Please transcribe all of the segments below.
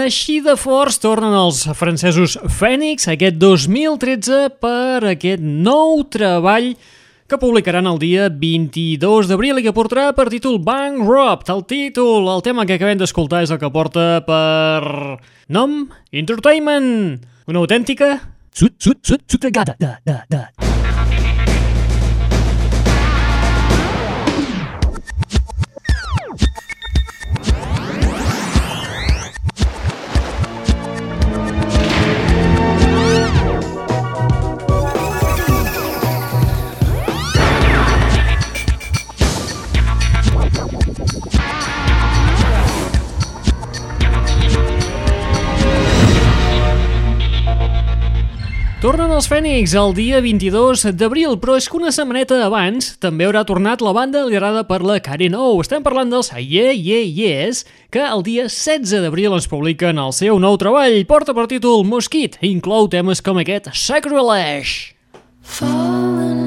Així de forts tornen els francesos Phoenix aquest 2013 per aquest nou treball que publicaran el dia 22 d'abril i que portarà per títol Bankrupt. El títol, el tema que acabem d'escoltar és el que porta per nom Entertainment, una autèntica... Sut, sut, sut, sut, da, da, da, Tornen els Fènix el dia 22 d'abril, però és que una setmaneta abans també haurà tornat la banda liderada per la Karen O. Estem parlant dels Yeah Yeah Yes, que el dia 16 d'abril ens publiquen el seu nou treball. Porta per títol Mosquit i inclou temes com aquest Sacrilege. Fallen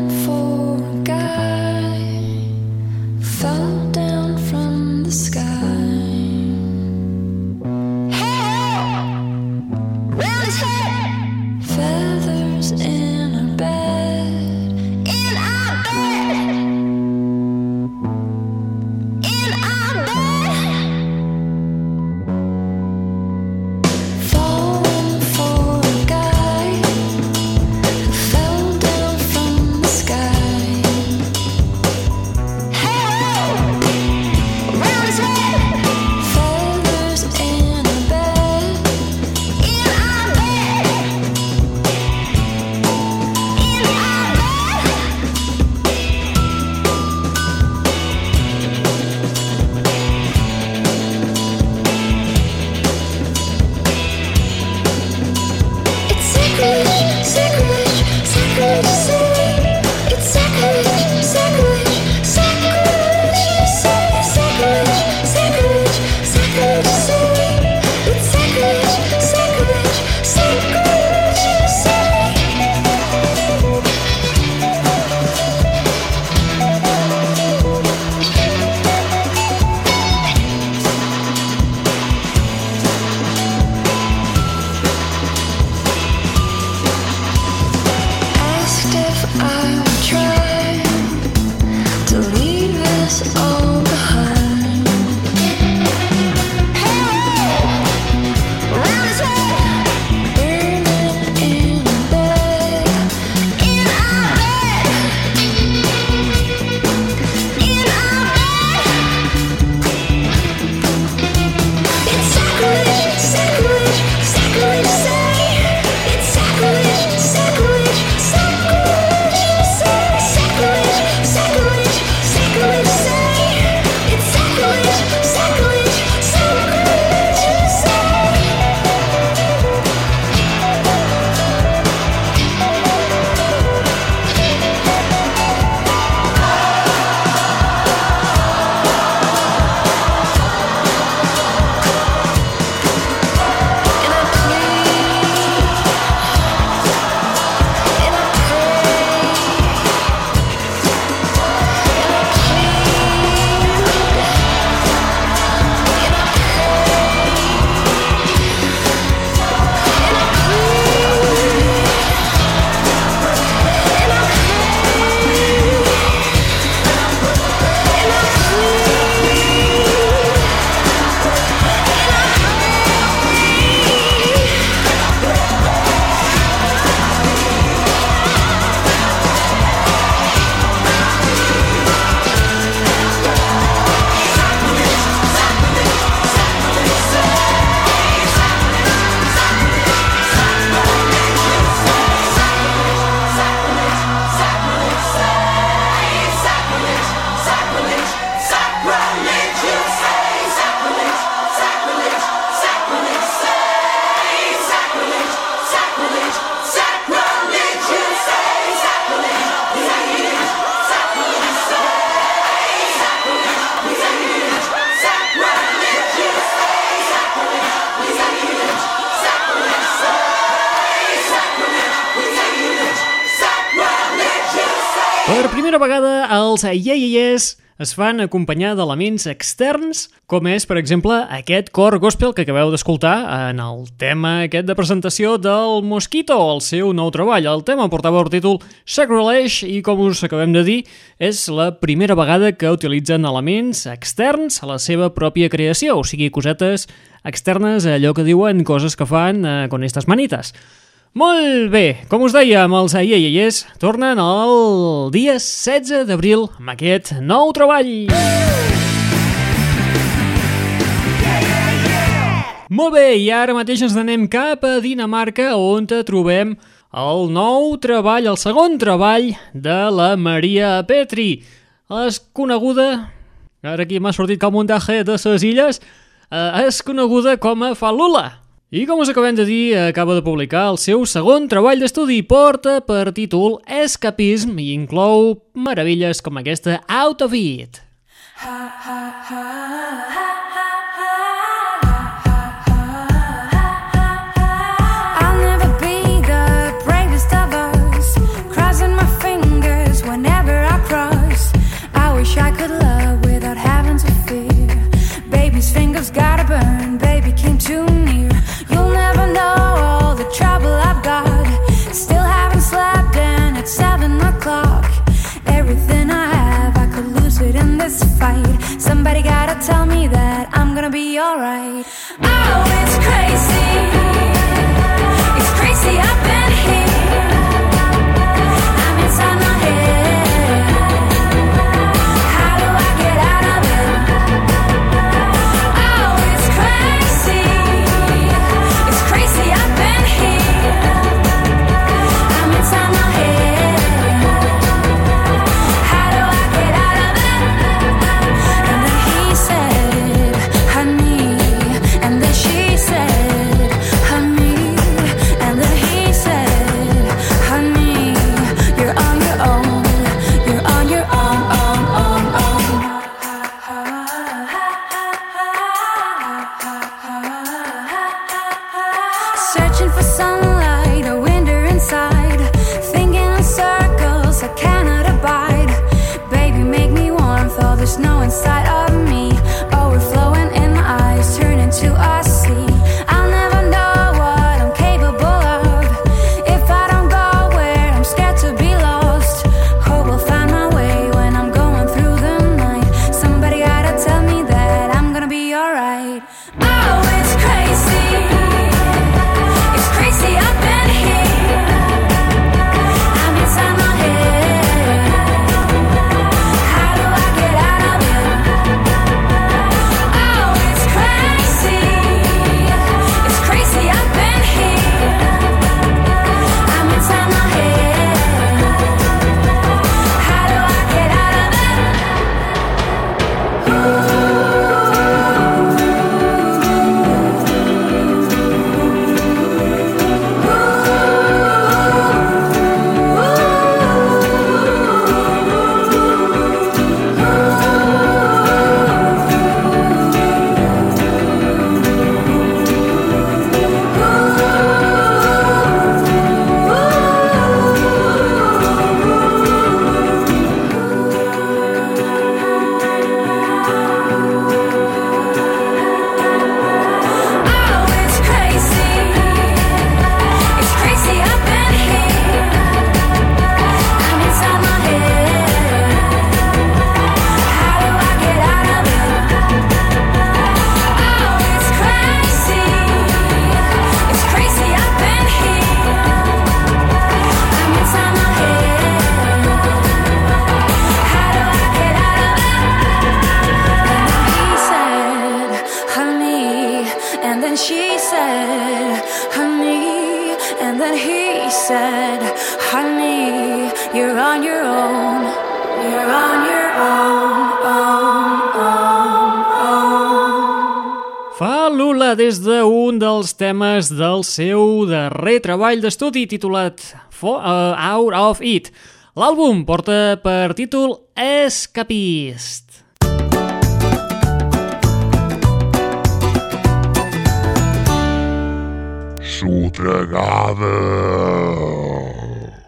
els Yeah Yeah Yes es fan acompanyar d'elements externs, com és, per exemple, aquest cor gospel que acabeu d'escoltar en el tema aquest de presentació del Mosquito, el seu nou treball. El tema portava el títol Sacrilege i, com us acabem de dir, és la primera vegada que utilitzen elements externs a la seva pròpia creació, o sigui, cosetes externes a allò que diuen coses que fan eh, con estas manitas. Molt bé, com us amb els Aieieies tornen el dia 16 d'abril amb aquest nou treball. Molt bé, i ara mateix ens anem cap a Dinamarca on trobem el nou treball, el segon treball de la Maria Petri. És coneguda, ara aquí m'ha sortit com un daje de ses illes, eh, és coneguda com a Falula. I com us acabem de dir, acaba de publicar el seu segon treball d'estudi, porta per títol Escapism i inclou meravilles com aquesta Out of It. Ha, ha, ha. His fingers gotta burn, baby came too near. You'll never know all the trouble I've got. Still haven't slept, and it's seven o'clock. Everything I have, I could lose it in this fight. Somebody gotta tell me that I'm gonna be alright. Oh, it's crazy. It's crazy. I seu darrer treball d'estudi titulat For, uh, Out of It. L'àlbum porta per títol Escapist. Sotregada.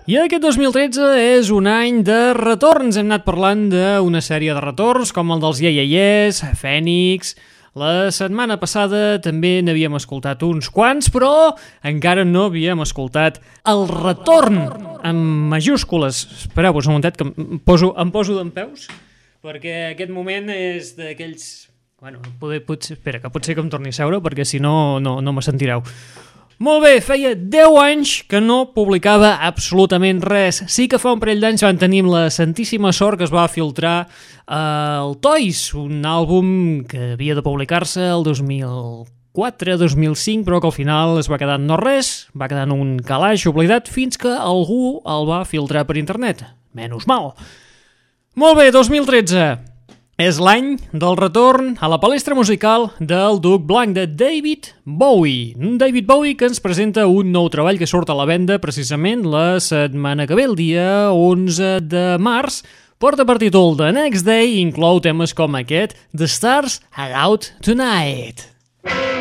I aquest 2013 és un any de retorns. Hem anat parlant d'una sèrie de retorns, com el dels Iaiaies, Fènix... La setmana passada també n'havíem escoltat uns quants, però encara no havíem escoltat el retorn, amb majúscules. Espereu-vos un momentet que em poso, em poso d'en peus, perquè aquest moment és d'aquells... Bueno, poder, potser, espera, que potser que em torni a seure, perquè si no, no, no me sentireu. Molt bé, feia 10 anys que no publicava absolutament res. Sí que fa un parell d'anys van tenir la santíssima sort que es va filtrar eh, el Toys, un àlbum que havia de publicar-se el 2004-2005, però que al final es va quedar no res, va quedar en un calaix oblidat fins que algú el va filtrar per internet. Menys mal. Molt bé, 2013. És l'any del retorn a la palestra musical del Duc Blanc de David Bowie. David Bowie que ens presenta un nou treball que surt a la venda precisament la setmana que ve, el dia 11 de març. Porta per títol The Next Day i inclou temes com aquest The Stars Are Out Tonight. Stars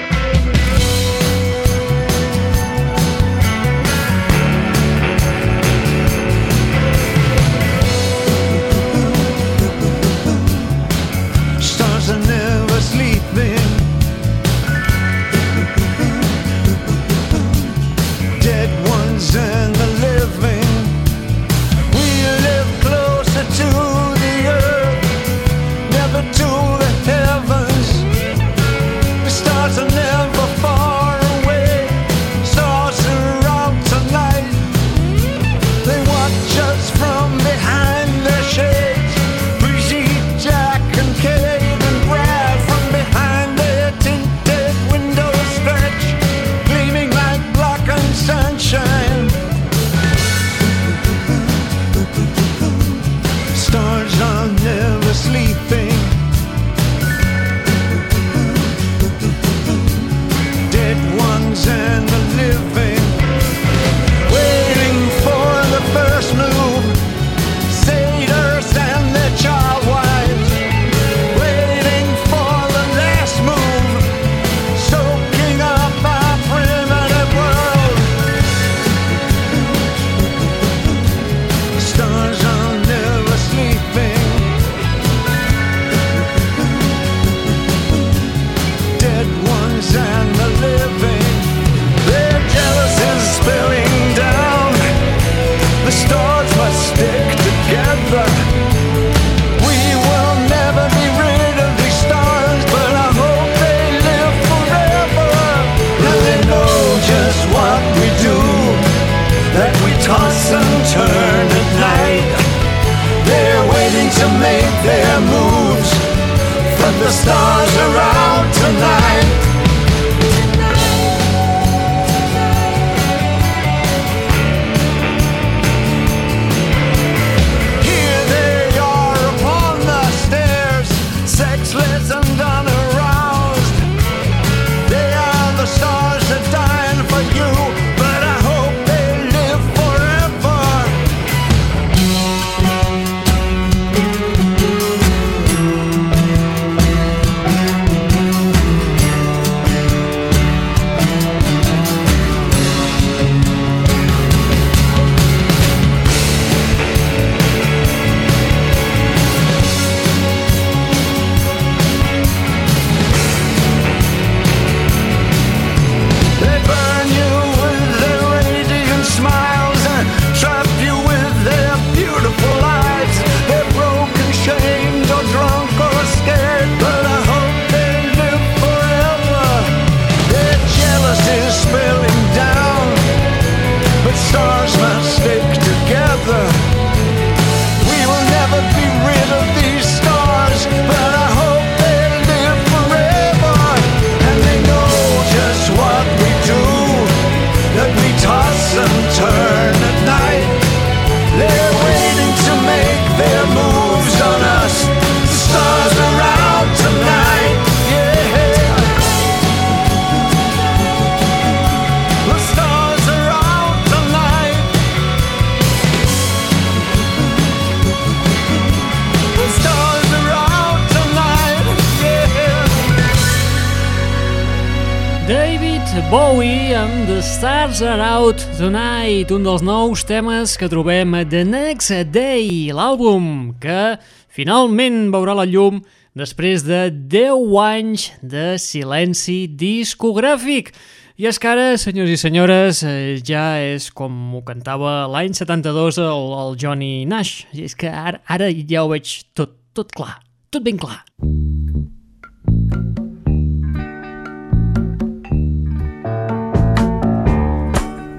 nit un dels nous temes que trobem a The Next Day, l'àlbum que finalment veurà la llum després de 10 anys de silenci discogràfic. I és que ara, senyors i senyores, eh, ja és com ho cantava l'any 72 el, el Johnny Nash. I és que ara, ara ja ho veig tot, tot clar, tot ben clar.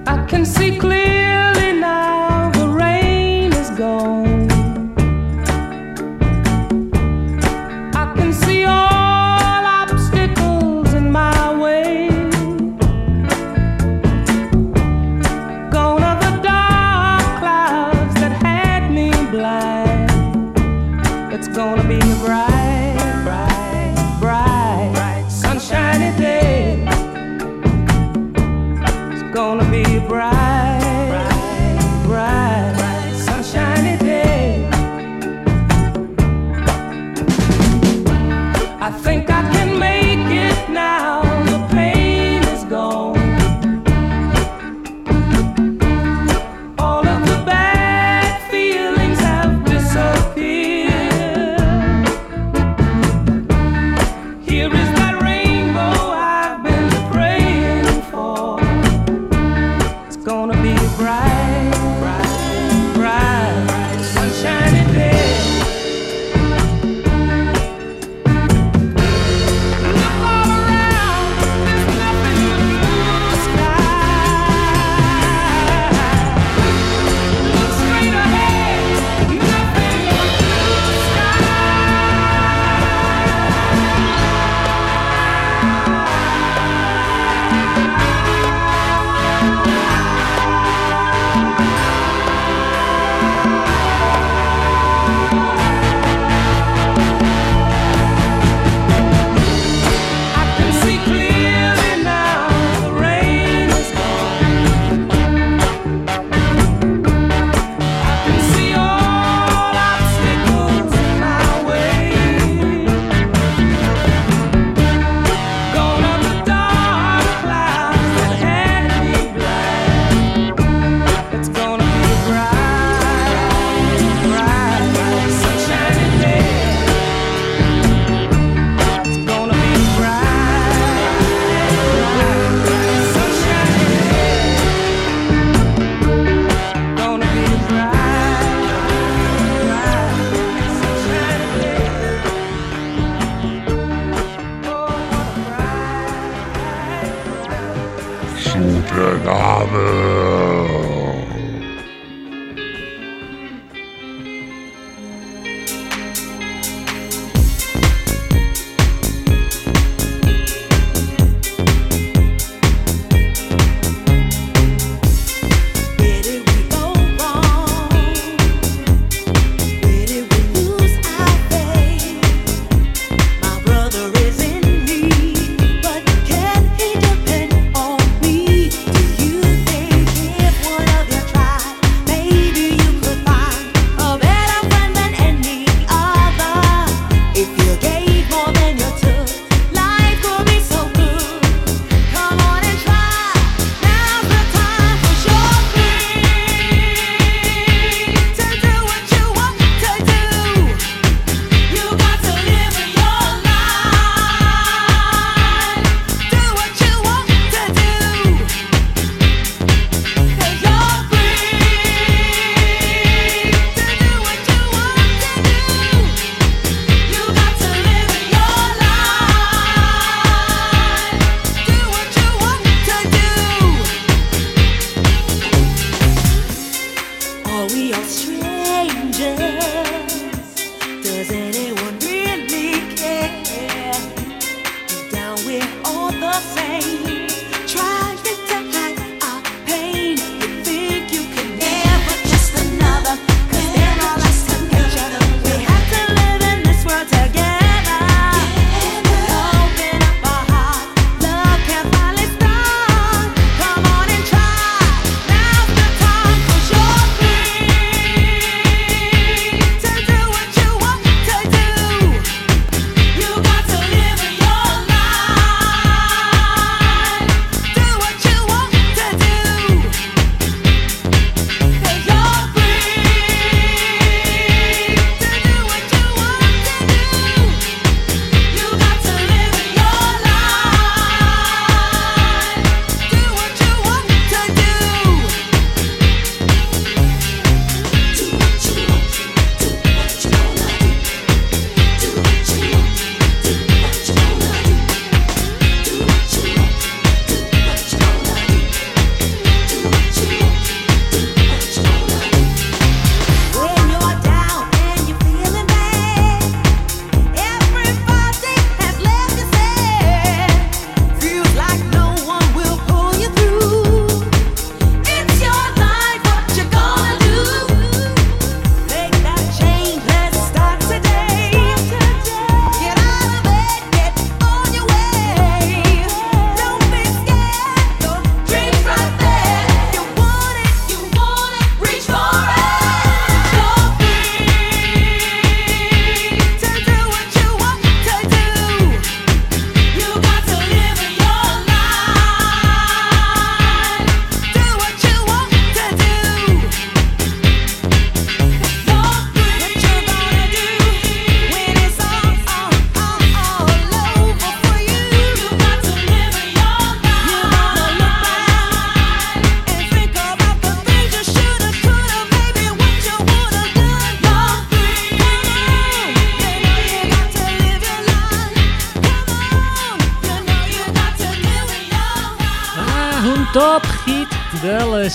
I can see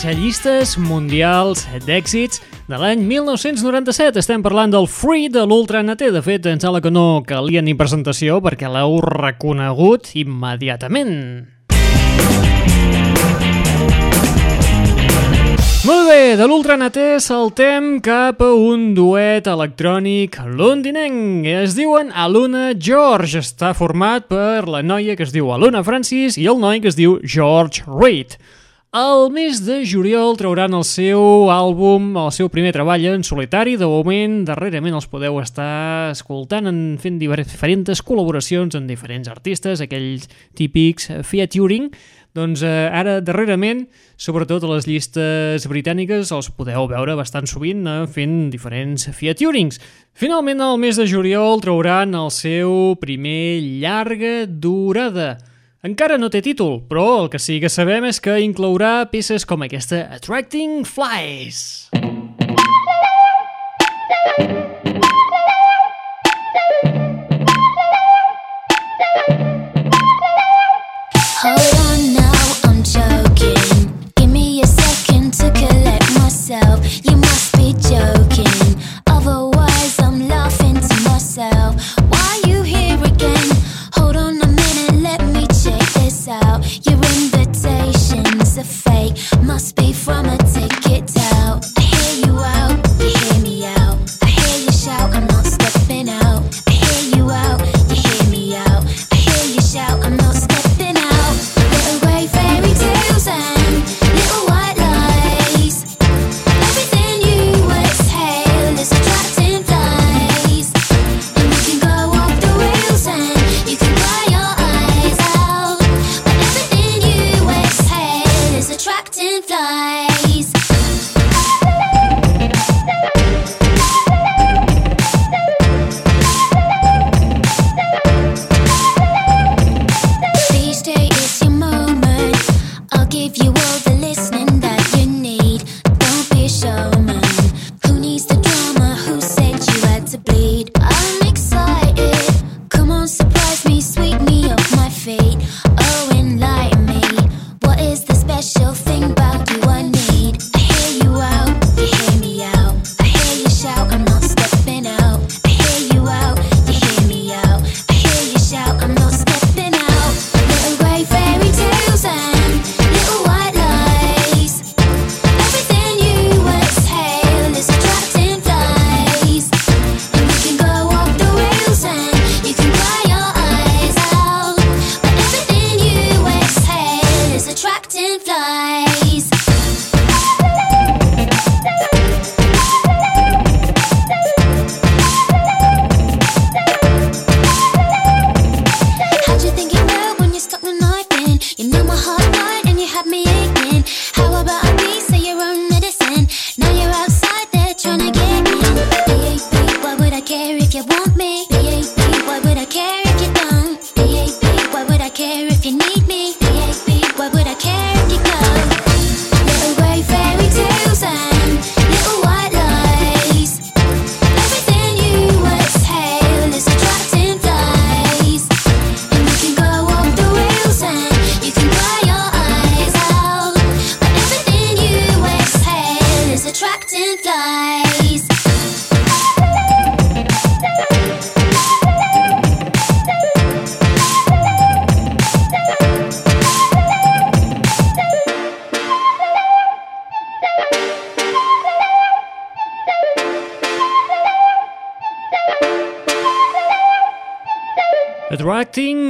les llistes mundials d'èxits de l'any 1997. Estem parlant del Free de l'Ultra NT. De fet, em sembla que no calia ni presentació perquè l'heu reconegut immediatament. Molt bé, de l'Ultra NT saltem cap a un duet electrònic londinenc. Es diuen Aluna George. Està format per la noia que es diu Aluna Francis i el noi que es diu George Reid. Al mes de juliol trauran el seu àlbum, el seu primer treball en solitari. De moment, darrerament els podeu estar escoltant en fent diferents col·laboracions amb diferents artistes, aquells típics featuring. Doncs eh, ara, darrerament, sobretot a les llistes britàniques, els podeu veure bastant sovint eh, fent diferents featurings. Finalment, al mes de juliol trauran el seu primer llarga durada. Encara no té títol, però el que sí que sabem és que inclourà peces com aquesta Attracting Flies.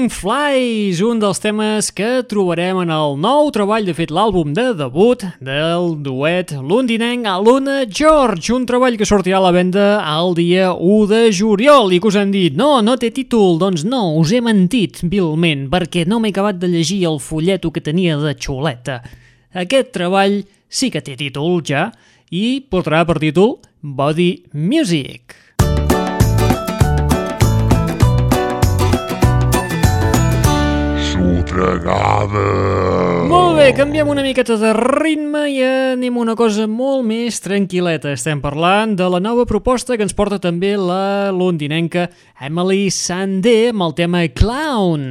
Flies, un dels temes que trobarem en el nou treball, de fet l'àlbum de debut del duet londinenc Aluna George, un treball que sortirà a la venda el dia 1 de juliol i que us han dit, no, no té títol, doncs no, us he mentit vilment perquè no m'he acabat de llegir el folleto que tenia de xuleta. Aquest treball sí que té títol ja i portarà per títol Body Music. Sotregada. Molt bé, canviem una miqueta de ritme i anem a una cosa molt més tranquil·leta. Estem parlant de la nova proposta que ens porta també la londinenca Emily Sandé amb el tema Clown.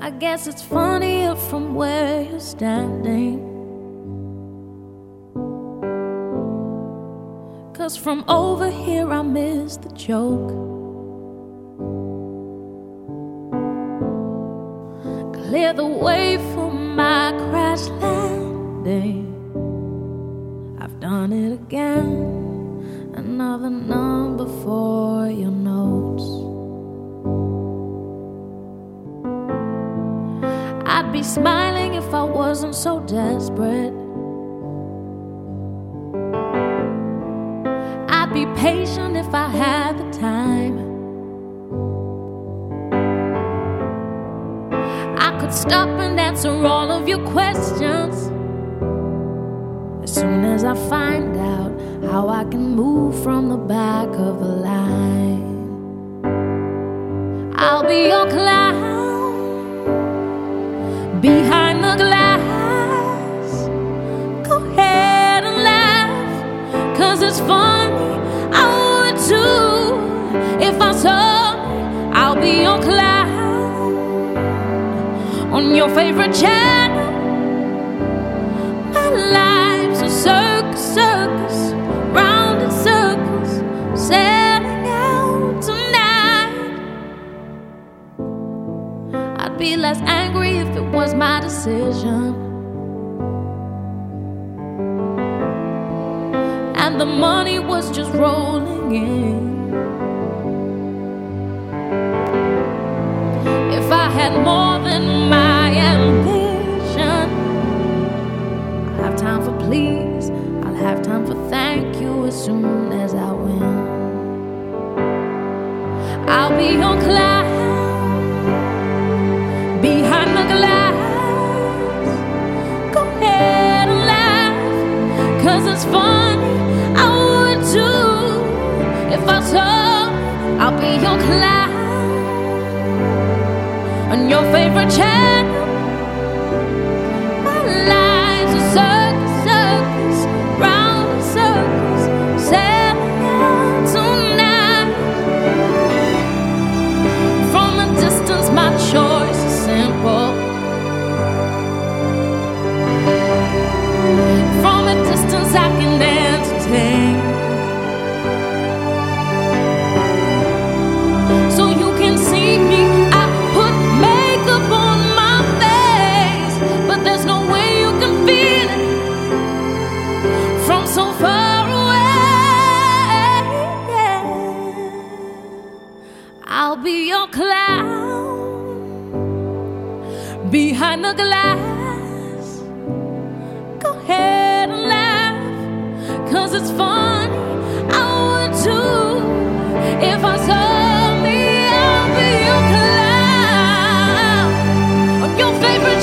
I guess it's funnier from where you're standing. Cause from over here I miss the joke. Clear the way for my crash landing. I've done it again. Another number for your notes. I'd be smiling if I wasn't so desperate. I'd be patient if I had stop and answer all of your questions as soon as I find out how I can move from the back of the line. I'll be your clown behind the glass. Go ahead and laugh, cause it's funny. I would too if I saw. I'll be your clown on your favorite channel. My life's a circus, circus, round in circles, selling out tonight. I'd be less angry if it was my decision. And the money was just rolling in. If I had more than please. I'll have time for thank you as soon as I win. I'll be your clown behind the glass. Go ahead and laugh, cause it's funny. I would too if I saw. I'll be your clown on your favorite channel. Behind the glass. Go ahead and laugh, cause it's funny. I would too if I saw circles. I'll be your clown on your favorite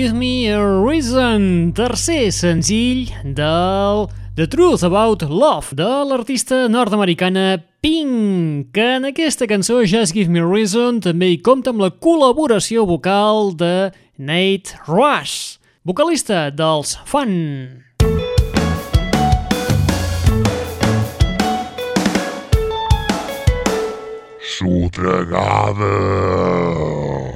Give Me a Reason, tercer senzill del The Truth About Love, de l'artista nord-americana Pink, que en aquesta cançó Just Give Me a Reason també hi compta amb la col·laboració vocal de Nate Rush, vocalista dels Fun. Sotregada.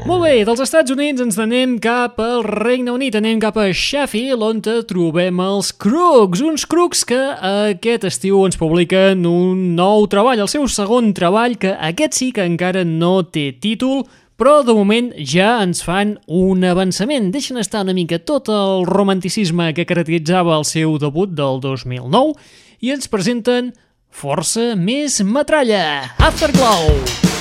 Molt bé, dels Estats Units ens anem cap al Regne Unit, anem cap a Sheffield, on trobem els Crooks, uns Crooks que aquest estiu ens publiquen un nou treball, el seu segon treball, que aquest sí que encara no té títol, però de moment ja ens fan un avançament. Deixen estar una mica tot el romanticisme que caracteritzava el seu debut del 2009 i ens presenten força més metralla. Afterglow! Ease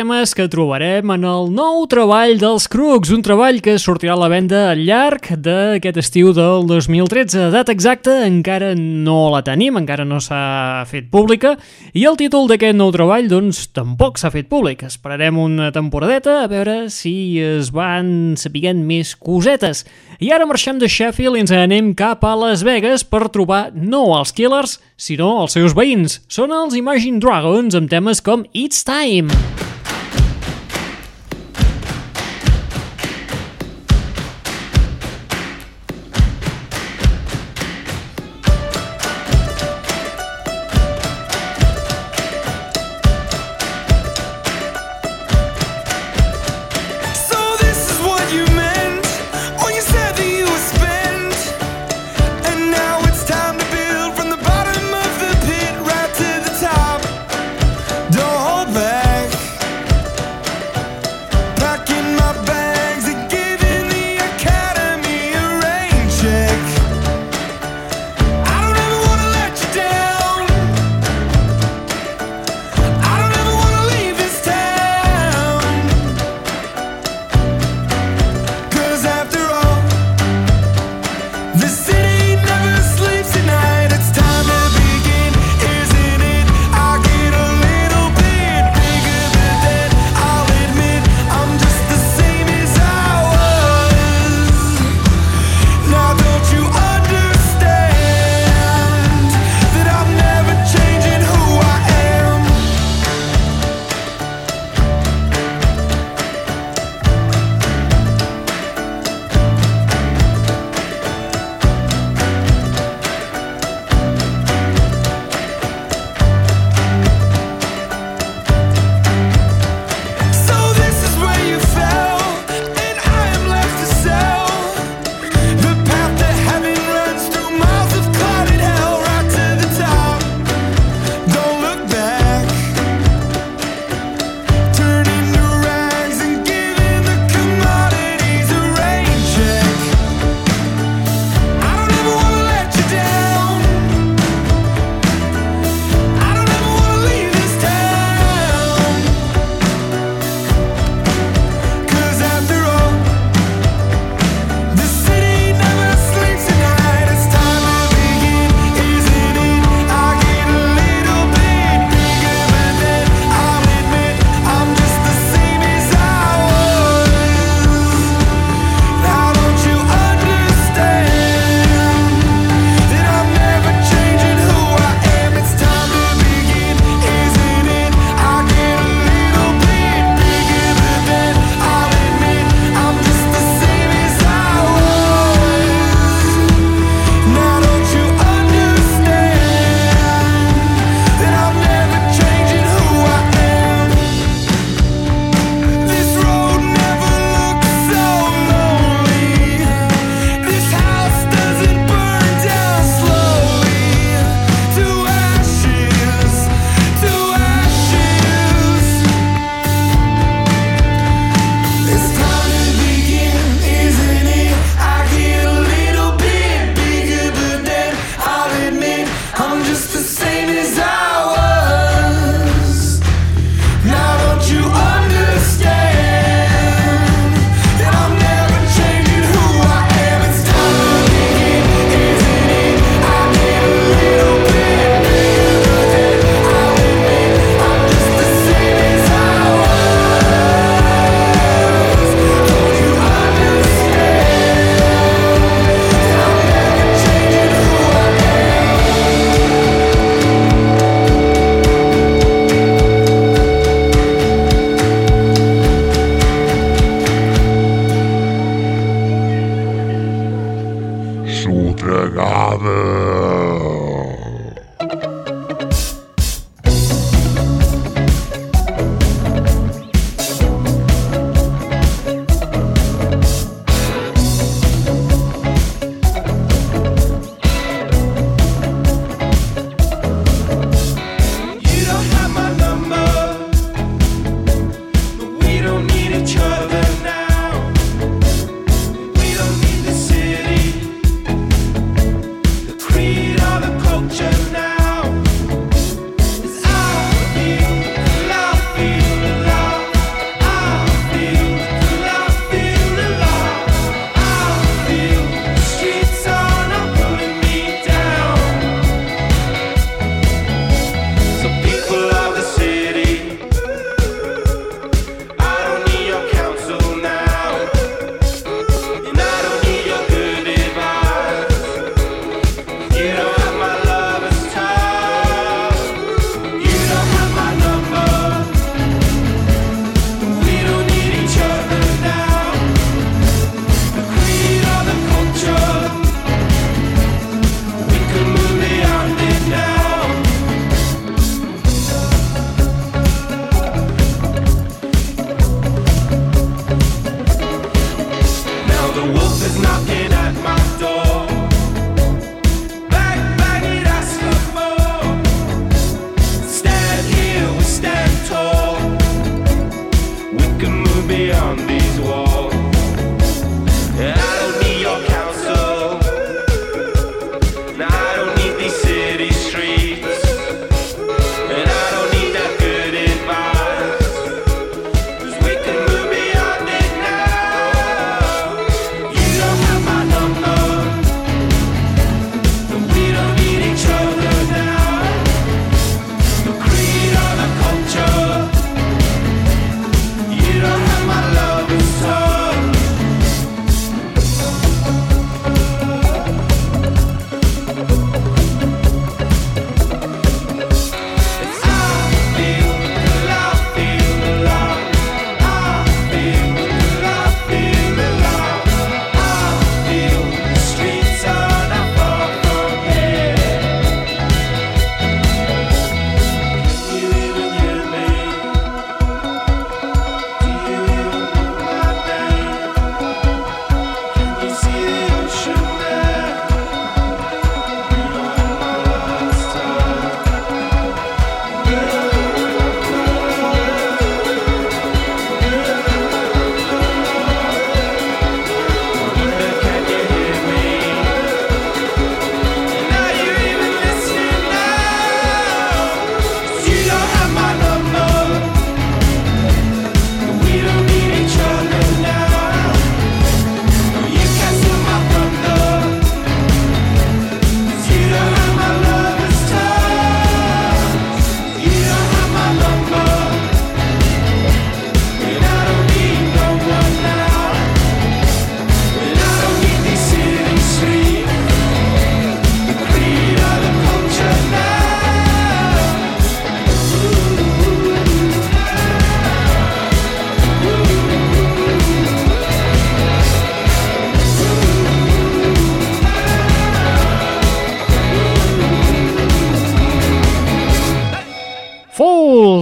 temes que trobarem en el nou treball dels Crooks, un treball que sortirà a la venda al llarg d'aquest estiu del 2013. Data exacta encara no la tenim, encara no s'ha fet pública, i el títol d'aquest nou treball, doncs, tampoc s'ha fet públic. Esperarem una temporadeta a veure si es van sapiguent més cosetes. I ara marxem de Sheffield i ens anem cap a Las Vegas per trobar no els Killers, sinó els seus veïns. Són els Imagine Dragons amb temes com It's Time.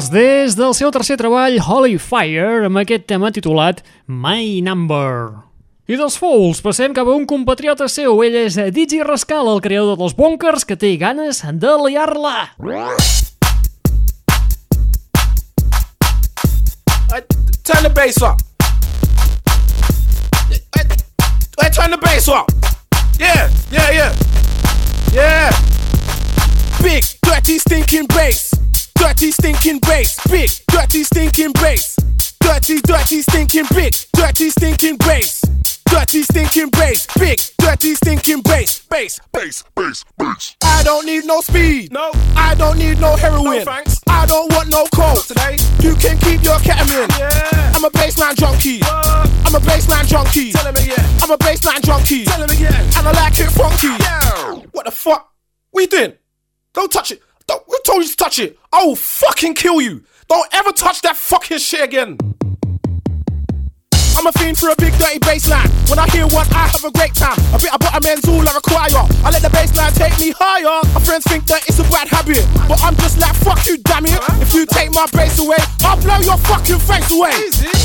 Fools, des del seu tercer treball Holy Fire, amb aquest tema titulat My Number. I dels Fools passem cap a un compatriota seu, ell és Digi Rascal, el creador dels Bunkers, que té ganes de liar-la. Turn the bass up. Uh, turn the bass up. Yeah, yeah, yeah. Yeah. Big, dirty, stinking bass. Dirty, stinking bass. Big, dirty, stinking bass. Dirty, dirty, stinking big. Dirty, stinking bass. Dirty, stinking bass. Big, dirty, stinking bass. Bass, bass, bass, bass. I don't need no speed. No. I don't need no heroin. No thanks. I don't want no coke. Today. You can keep your ketamine. Yeah. I'm a baseline junkie. What? I'm a baseline junkie. Tell him again. I'm a baseline junkie. Tell him again. And I like it funky. Yeah. What the fuck? We doing? Don't touch it. Don't, who told you to touch it? I will fucking kill you. Don't ever touch that fucking shit again. I'm a fiend for a big dirty bassline. When I hear one, I have a great time. A bit of butterman's all I require. I let the bassline take me higher. My friends think that it's a bad habit, but I'm just like fuck you, damn it. If you take my bass away, I'll blow your fucking face away.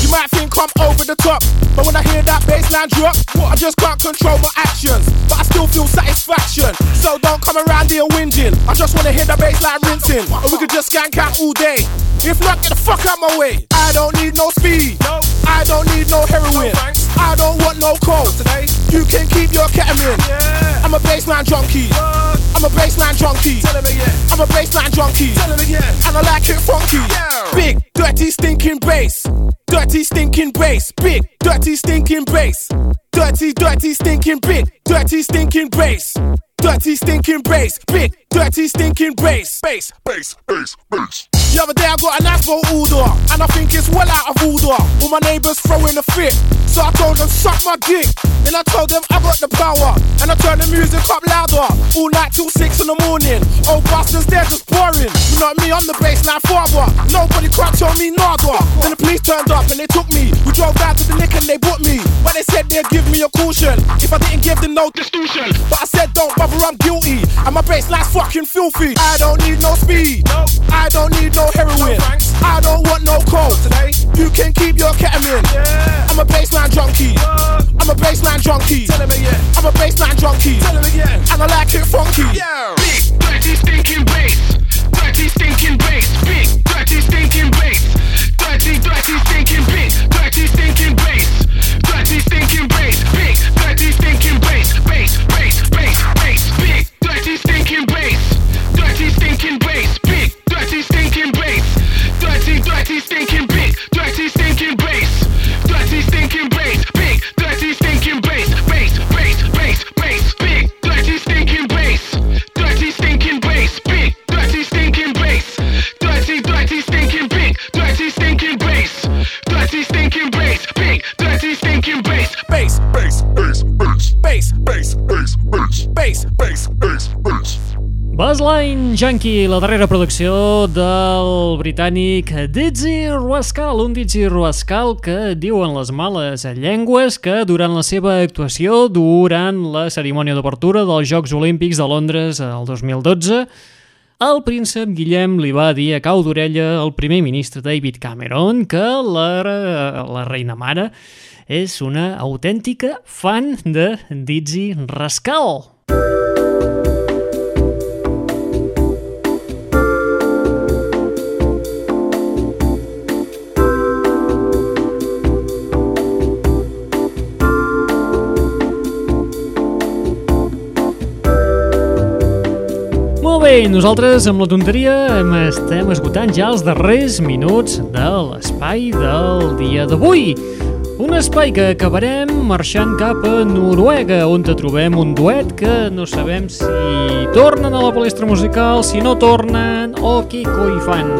You might think I'm over the top, but when I hear that bassline drop, I just can't control my actions. But I still feel satisfaction. So don't come around here whinging. I just wanna hear the bassline rinsing, and we could just skank out all day. If not, get the fuck out my way. I don't need no speed. No. I don't need no. No thanks. I don't want no coke. Today. You can keep your ketamine. Yeah. I'm a baseline junkie. What? I'm a baseline junkie. Tell him again. I'm a baseline junkie. Tell him again. And I like it funky. Yeah. Big, dirty, stinking bass. Dirty, stinking bass. Big, dirty, stinking bass. Dirty, dirty, stinking big. Dirty, stinking bass. Dirty, stinking bass. Big, dirty, stinking bass. Bass, bass, bass, bass. The other day I got an Asbo order, and I think it's well out of order. All my neighbors throwing a fit, so I told them suck my dick. Then I told them I got the power, and I turned the music up louder, all night till six in the morning. Old bastards, they're just boring. You know me, I'm the baseline father. Nobody can't me nada. Then the police turned up and they took me. We drove down to the lick and they bought me. But they said they'd give me a caution if I didn't give them no distortion. But I said don't bother, I'm guilty, and my baseline's fucking filthy. I don't need no speed. I don't need no no heroin. I don't want no coke. Today, you can keep your ketamine. Yeah. I'm a baseline junkie. I'm a baseline junkie. Tell him again. I'm a baseline junkie. Tell him again. And I like it funky. Yeah. Big dirty stinking bass. Dirty stinking bass. Big dirty stinking bass. Dirty dirty stinking bass. Dirty stinking bass. Dirty stinking bass. bass, bass, bass, bass, bass, bass, bass, bass. Bassline Junkie, la darrera producció del britànic Dizzy Ruascal, un Dizzy Ruascal que diuen les males llengües que durant la seva actuació, durant la cerimònia d'obertura dels Jocs Olímpics de Londres el 2012, el príncep Guillem li va dir a cau d'orella al primer ministre David Cameron que la, la reina mare és una autèntica fan de Dizzy Rascal. Bé, nosaltres amb la tonteria em estem esgotant ja els darrers minuts de l'espai del dia d'avui. Un espai que acabarem marxant cap a Noruega, on te trobem un duet que no sabem si tornen a la palestra musical, si no tornen o què coi fan.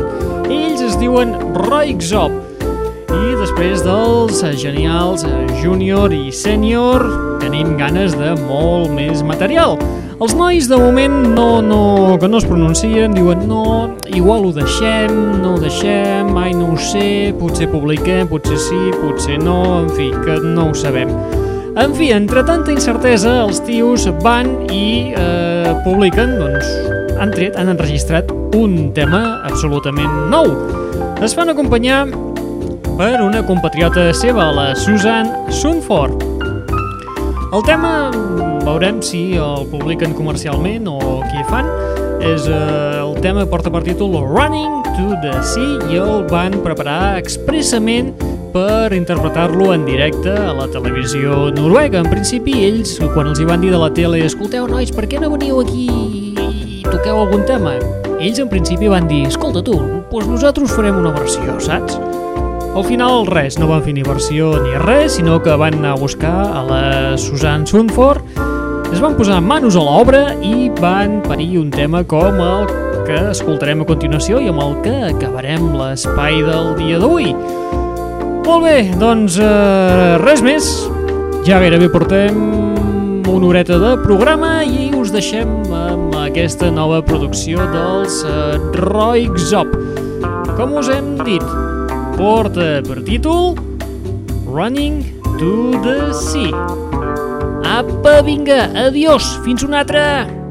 Ells es diuen Roixop. I després dels genials Júnior i Sènior tenim ganes de molt més material. Els nois de moment no, no, que no es pronuncien, diuen no, igual ho deixem, no ho deixem, ai no ho sé, potser publiquem, potser sí, potser no, en fi, que no ho sabem. En fi, entre tanta incertesa, els tios van i eh, publiquen, doncs, han tret, han enregistrat un tema absolutament nou. Es fan acompanyar per una compatriota seva, la Susan Sunford. El tema veurem si el publiquen comercialment o què fan. És, eh, el tema porta per títol Running to the Sea i el van preparar expressament per interpretar-lo en directe a la televisió noruega. En principi, ells, quan els hi van dir de la tele escolteu, nois, per què no veniu aquí i toqueu algun tema? Ells, en principi, van dir escolta tu, doncs nosaltres farem una versió, saps? Al final, res, no van fer ni versió ni res, sinó que van anar a buscar a la Susan Sunford, es van posar manos a l'obra i van parir un tema com el que escoltarem a continuació i amb el que acabarem l'espai del dia d'avui. Molt bé, doncs eh, res més. Ja gairebé portem una horeta de programa i us deixem amb aquesta nova producció dels eh, Roy Zop. Com us hem dit, porta per títol Running to the Sea. Apa, vinga, adiós, fins una altra!